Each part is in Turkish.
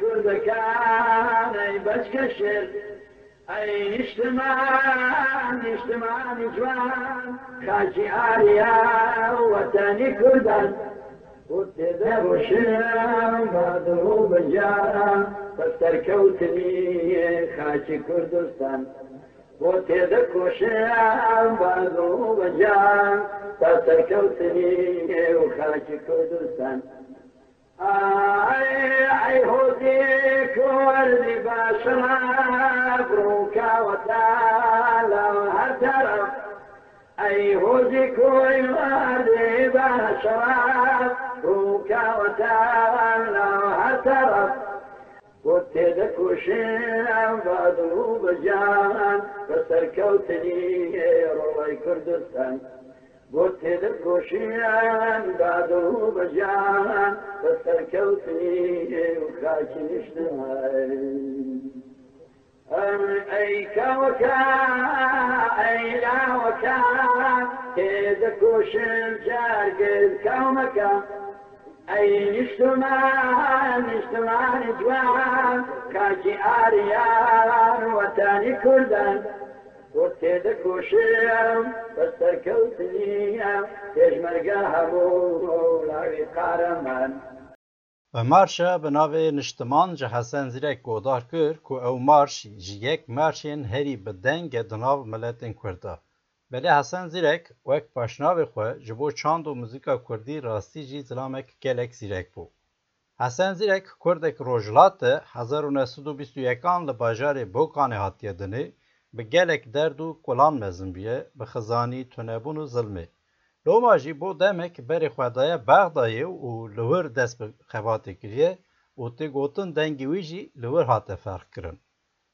کوردەکانی بەچکەشر ئەی نیشتمان نیشتمانی جوان کاجی ئاریا وەتەنی کوردان. تێدەبشم بادەوە بەجاران بەسەرکەوتنی خاچی کوردستان. بۆ تێدە کۆشیان بادەوە بەجان تركوتني وخرجت كردستان اي اي هوديك واللباس مبروك وتعالى وهدر اي هوديك واللباس مبروك وتعالى وهدر وابتدك وشام بعد بجان فسركوتني روي كردستان بوتيد بوشيان بعده بجان بسركوتي وخاكي نشتغل أم أيكا وكا أيلا وكا كيدا كوشن جار قد كومكا. أي نشتما نشتما نجوان كاكي آريان وتاني كردان. جوان کاکی ئاریان وەتانی کوردان بۆ تێدەکۆشم بەسەرکەوتنیم پێشمەرگە هەبوو لاوی قارەمان Ve marşa bi navê niştiman ji Hesen Zîrek godar kir ku ew marş ji yek marşên herî bi dengê di nav miletên Kurd e. Belê Hesen Zîrek wek paşnavê xwe ji bo çand û muzîka Kurdî rastî jî zilamek gelek zîrek bû. Hesen Zîrek Kurdek rojhilat e hezar û nesûd û bîst û yekan li bajarê Bokanê hatiye dinê bi gelek derd û kulan mezin bûye bi xizanî, tunebûn û zilmê. Loma jî bo demek berê xwe daye Bexdayê û li wir dest bi xebatê kiriye û tê gotin dengê wî jî li wir hate ferq kirin.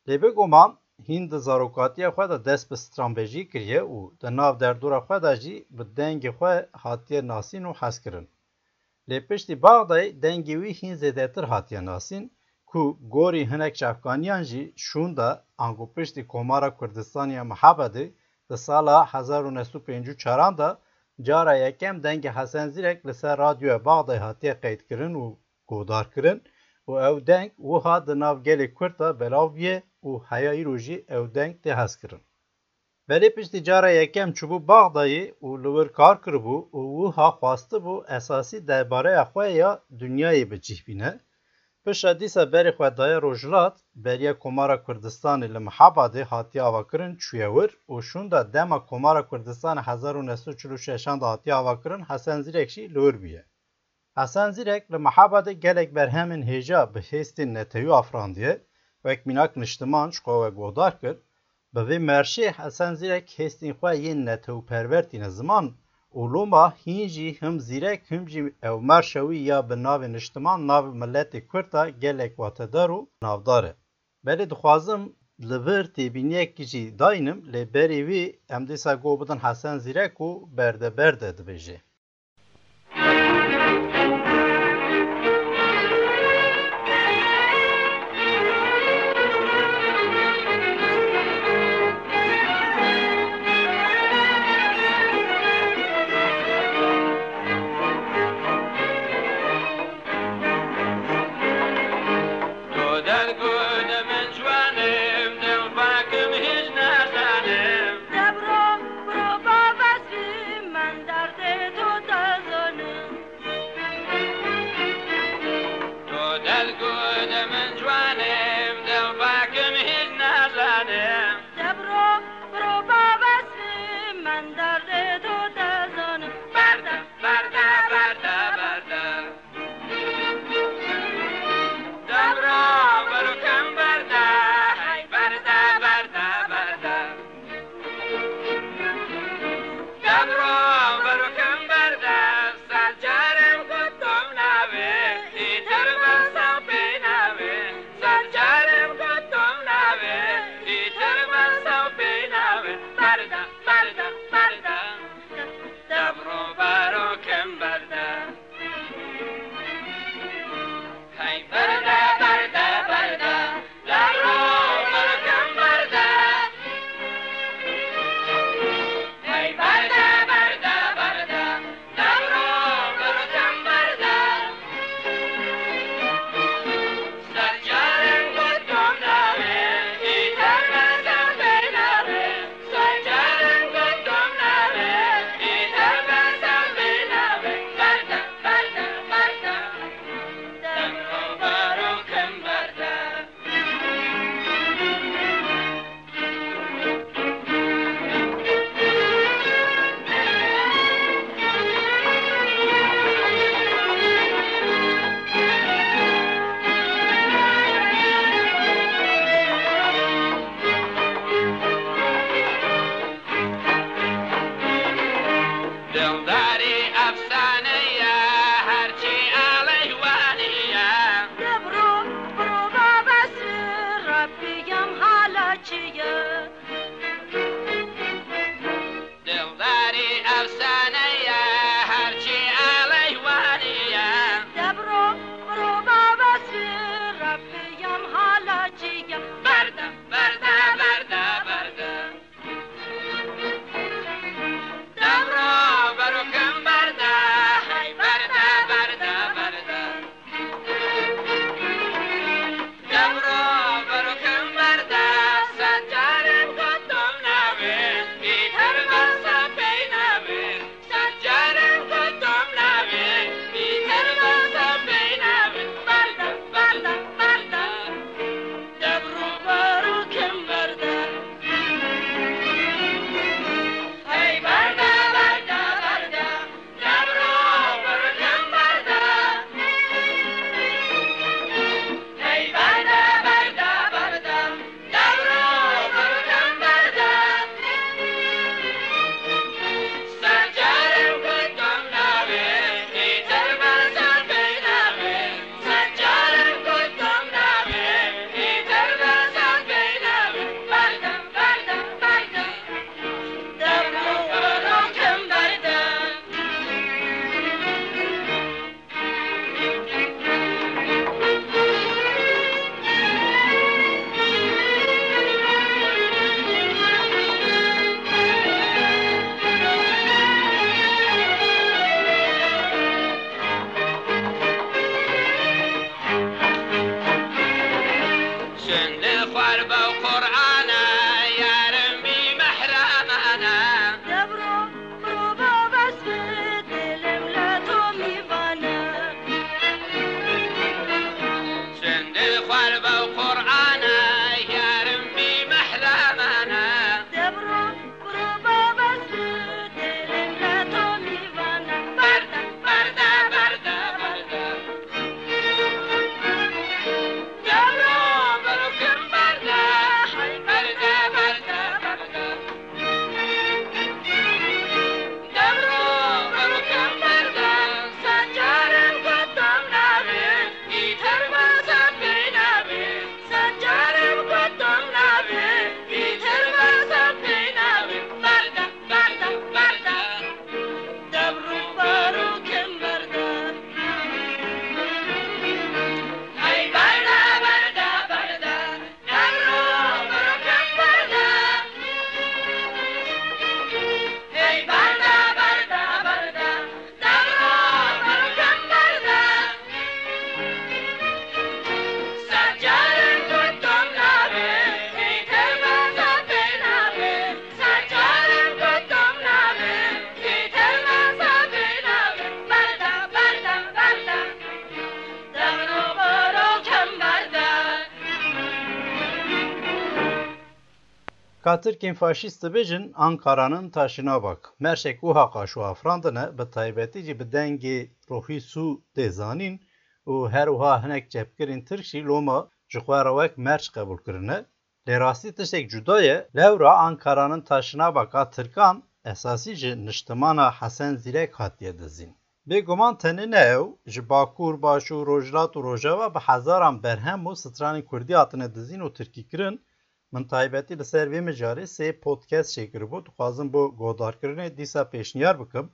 Lê bigoman hîn di zarokatiya xwe de dest bi stranbêjî kiriye û di nav derdora xwe de jî bi dengê xwe hatiye nasîn û hez kirin. Lê piştî Bexdayê dengê wî hîn zêdetir hatiye nasîn ku gorî hinek çavkaniyan jî şûn de ango piştî Komara Kurdistaniya Mihebedê di sala 1954 de cara yekem dengê Hesen Zîrek li ser radyoya Bexdayê hatiye qeydkirin û godarkirin û ew deng wiha di nav gelê Kurd de belav bûye û heya îro jî ew deng tê hez kirin. Belê piştî cara yekem çûbû Bexdayê û li wir kar kiribû û wiha xwastibû esasî derbareya xwe ya dunyayê bicih Pişta dîsa berê xwe daye rojhilat, beriya Komara Kurdistanê li Mihebadê hatiye avakirin çûye wir û şûn de dema Komara Kurdistanê hezar û nesû çil û şeşan de hatiye avakirin Hesen Zîrek jî li wir bûye. Hesen Zîrek li Mihebadê gelek berhemên hêja bi hêstên netewî afrandiye, wek mînak niştiman ji xwe we godar kir, bi vê merşê Hesen Zîrek hêstên xwe yên netewperwer tîne ziman û loma hîn jî him zîrek him jî ew merşa wî ya bi navê niştiman navê miletê Kurd a gelek watedar û navdar e. Belê dixwazim li vir têbîniyekî jî dayînim lê berê wî em dîsa go bidin Hesen Zîrek û berdeber de dibêje. Katırkên faşîst dibêjin Ankara'nın taşına bak. Merşek wiha qaşûafrandine bi taybetî bi dengê rohî sû tê zanîn her wiha hinek cepkirên Tirk jî loma ji xwe re wek merç qebûl kirine. Lê rastî tiştek Ankara'nın taşına baka Tirkan esasî ji niştimana Hesen Zîrek hatiye dizîn. Bêguman tenê ne ew, ji Bakur, Başûr, Rojhilat û Rojava bi hezaran berhem û stranên Kurdî hatine dizîn û tirkîkirin Li ser vê mijarê sê podcast çêkiribû dixwazim bo godarkirinê dîsa pêşniyar bikim.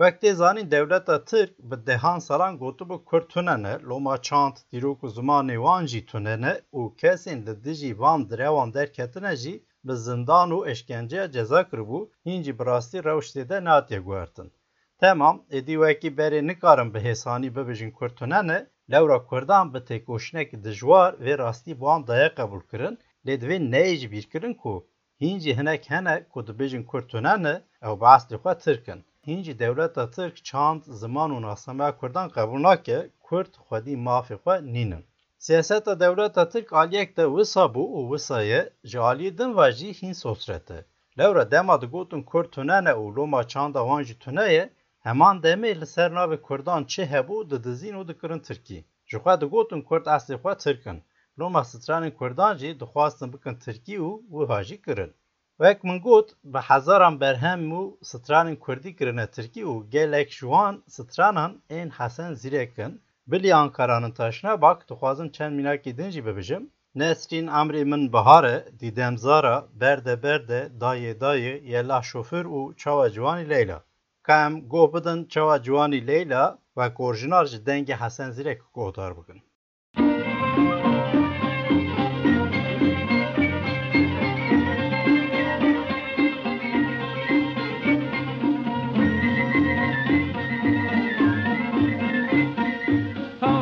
Wek tê zanîn dewleta Tirk bi dehan salan gotibû Kurd tune ne, loma çand, dîrok û zimanê wan jî tune ne û kesên li dijî van direwan derketine jî bi zindan û eşkenceya ceza kiribû, hîn jî bi rastî rewştê de natiye guhertin. Temam, êdî wekî berê nikarin bi hêsanî bibêjin Kurd tune ne, lewra Kurdan bi têkoşinekî dijwar vê rastî bi wan daye kirin lê divê neyê jî bîrkirin ku hîn jî hinek hene ku dibêjin Kurd tune ne ew bi eslê xwe Tirk in. Hîn jî dewleta Tirk çand, ziman û nasameya Kurdan qebûl nake, Kurd xwedî mafê xwe nînin. Siyaseta dewleta Tirk aliyek de wisa bû û wisa ye ji aliyê din ve jî hîn sosret e. Lewra dema digotin Kurd tune ne û loma çanda wan jî tune ye, heman Loma stranên Kurdan jî dixwastin bikin Tirkî û wiha jî kirin. Wek min got bi hezaran berhem û stranên Kurdî kirine Tirkî û gelek ji wan stranan ên Hesen Zîrek in. Bilî Ankara'nın taşına bak dixwazim çend mînakê din jî bibijim. Nesrîn emrê min bihar dîdem zara, berde berde, dayê dayê, yela şoför û çawa ciwanî Leyla. Ka em goh bidin çawa ciwanî Leyla wek orjinar ji dengê Hesen Zîrek guhdar bikin.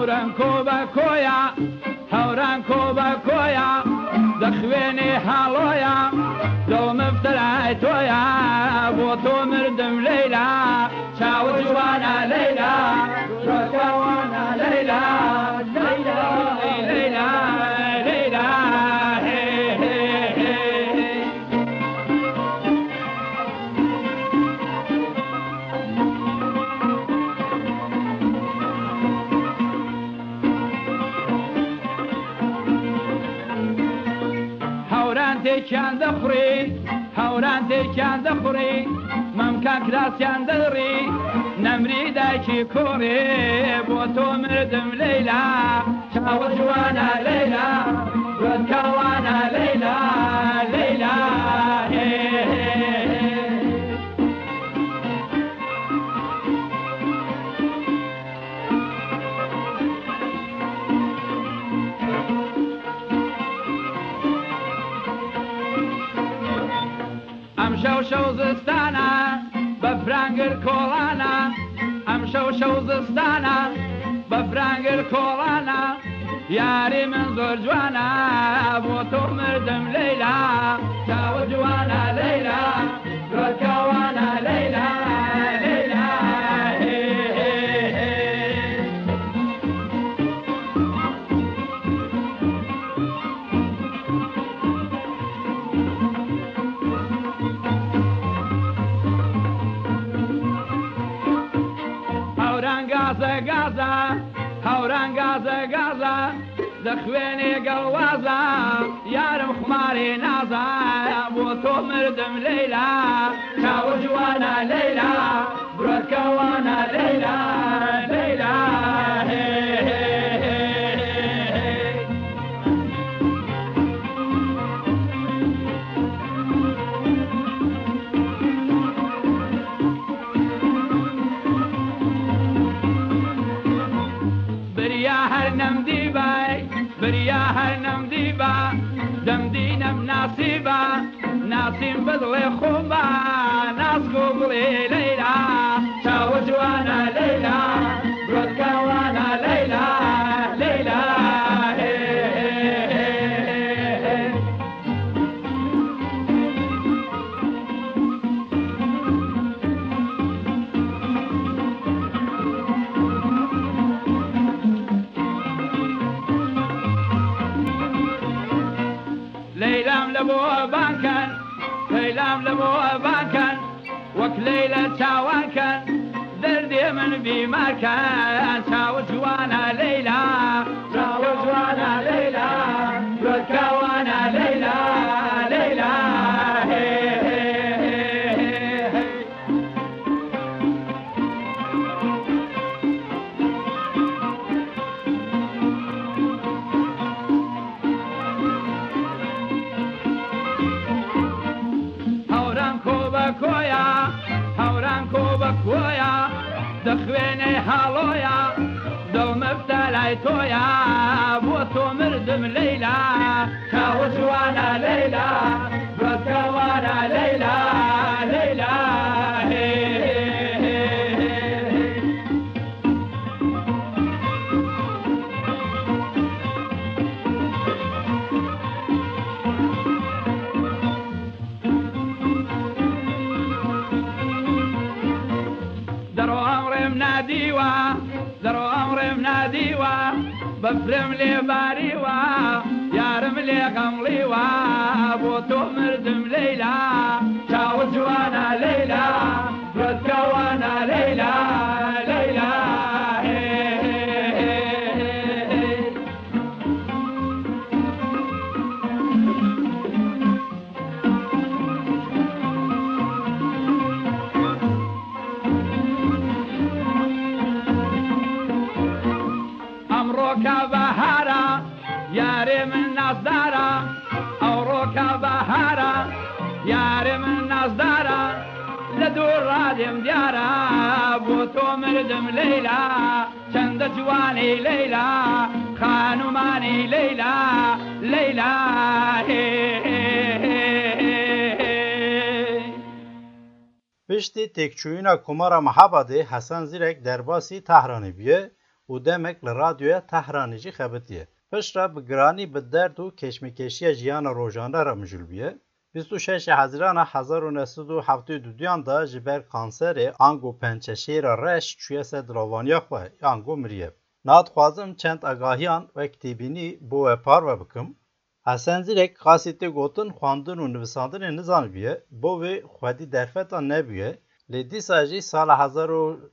هەوران کۆبە کۆیە هەوران کۆبە کۆیە دەخوێنێ هاڵۆیە. تێکیان دەخڕی مەمکان کراسیان دەڕی. نەمری دایکی کوڕێ بۆ تۆ مردم لەیلا. چاوە جوانە لەیلا ڕەتکەوانە لەیلا لەیلا. زستانە بە فرانگر کۆڵانە. ئەم شەو شەو زستانە بە فرانگر کۆڵانە. یاری من زۆر جوانە بۆ تۆ مردم لەیلا چاوە جوانە. ناسیم بدڵێ خۆمبا ناسکۆ لبو باكن وكليلة شاواكن دردي من بي ماكن اسم ليلى شاوش وأنا ليلى بكر وأنا ليلى ليلى دروا امري مناديوا دروا بفرم لي باري ያራ ቦቶ ምርድም ሌላ ቸንደ ጅዋኔ ሌላ ካኑማኔ ሌላ ሌላ Pişti tekçuyuna kumara mahabadi Hasan Zirek derbasi Tahranî biye û demek li radyoya Tahranî jî xebitiye. Piş re bi giranî bi derd û keşmekeşiya jiyana rojane re mijûl. 26 Hezirana 1972 da ji ber kanserê ango pençeşêra reş çûye ser dilavaniya xwe ango miriye. Nat xwazim çend agahiyan ve kitêbînî bo we parve bikim. Hesen Zîrek xasî tê gotin xwandin û nivîsandinê nizanibûye, bo wê xwedî derfeta nebûye, lê dîsa jî sala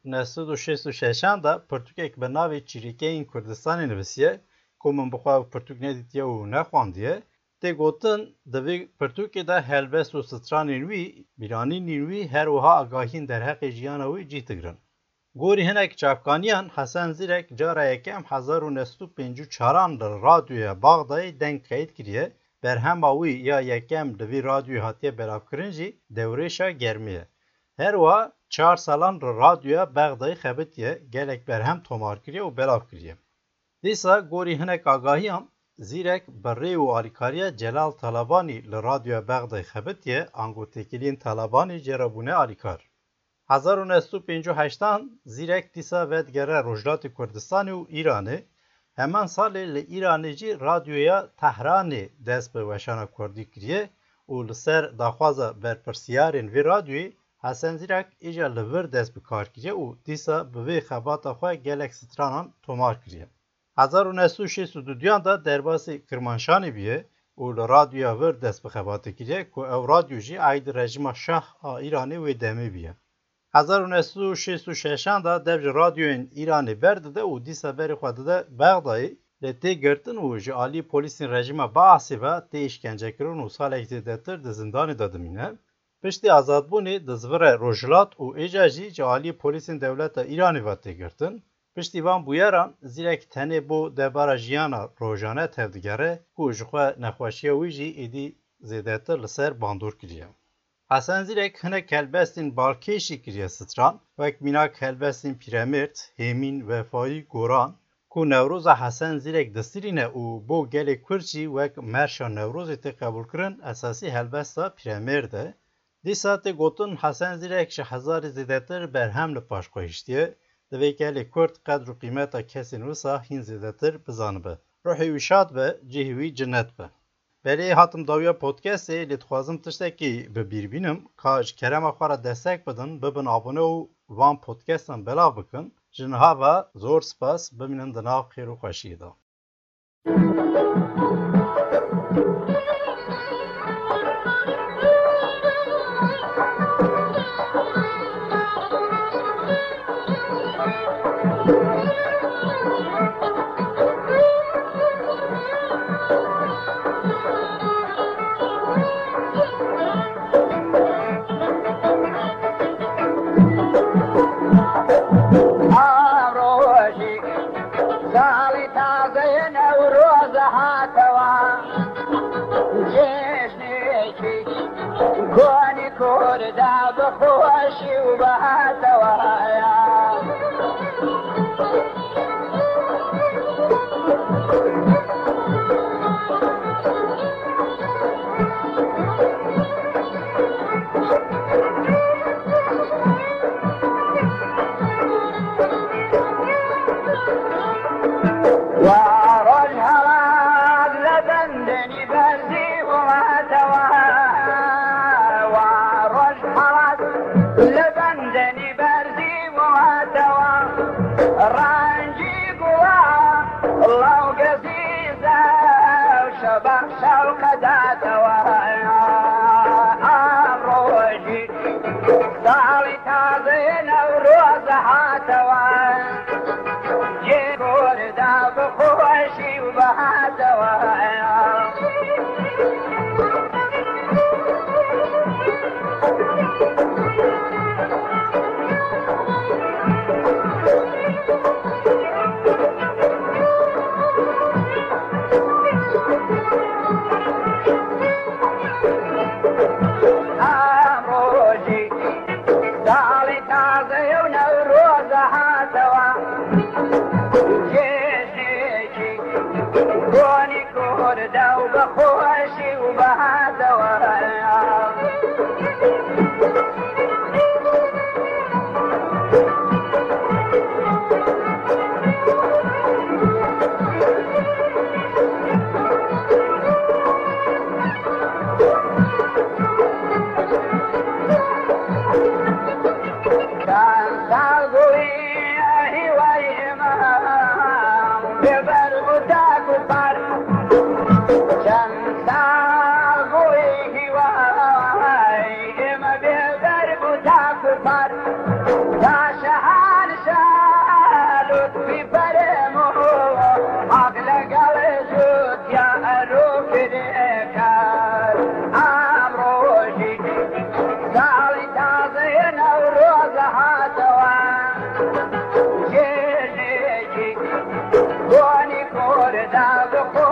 1966 da pirtûkek bi navê Çîrîkeyên Kurdistanê nivîsiye, ku min bi xwe pirtûk nedîtiye û nexwandiye, tê gotin di vê pirtûkê de helbest û stranên wî, bîranînên wî her wiha agahiyên derheqê jiyana wî cih digirin. Gorî hinek çavkaniyan Hesen Zîrek cara yekem 1954 li radyoya Baxdayê deng qeyd kiriye, berhema wî ya yekem di vî radyoyê hatiye belavkirin jî dewrêşa germî ye. Her wiha çar salan li radyoya Bexdayê xebitiye, gelek berhem tomar kiriye û belav kiriye. Dîsa gorî hinek agahiyan Zîrek bi rê û Celal Talabanî li Radyoya Bexdê xebitiye angotekiliyên Talabanî cerabûne alîkar. Hezar û nest û pênc û heştan Zîrek dîsa vedgere Rojhilatê Kurdistanê û Îranê, heman salê li Îranê radyoya Tehranê dest bi weşana Kurdî kiriye û li ser daxwaza berpirsiyarên vê radyoyê Hesen Zîrek îja li vir dest kar kiriye û dîsa bi xebata xwe gelek stranan tomar kiriye. Hezar û nesu şêst û duduyan da derbasê Kirmanşanê bûye û li radyoya vir dest bi xebatê kiriye ku ew radyo jî aîdî rejima şah a Îranê wê demê bûye. Hezar û nesu şêst û şeşan da dev ji radyoyên Îranê berdide û dîsa berê xwe dide Bexdayê lê tê girtin û ji aliyê polîsên rejima Baasê ve tê îşkencekirin û salek zêdetir di zindanê de dimîne. Piştî azadbûnê di zivire Rojhilat û êja jî ji aliyê polîsên dewleta. پشتی وان بویاران زیرک تنه بو دبارا جیانا رو جانه تفدگاره کو نخواشی نخواشیه ویجی ایدی زیده سر لسر باندور کریم. حسن زیرک هنه کلبستین بالکیشی کریه ستران وک مینا کلبستین پیرمیرت همین وفای گوران کو نوروز حسن زیرک دستیرینه او بو گلی کرچی وک مرشا نوروزی تی قبول کرن اساسی هلبستا پیرمیرده دی ساعت گوتن حسن زیرک شه هزاری زیده تر برهم لپاشقه hiştiye, divê gelê Kurd qedr û qîmeta kesên wisa hîn zêdetir bizanibe. Ruhê wî şad be, cihê wî cinnet be. Berê hatim dawiya podcastê lê dixwazim tiştekî bibîrbînim ka ji kerema xwe re destek bidin bibin abone û van podcastan belav bikin ji niha ve zor spas bimînin di nav i'll cuidado con...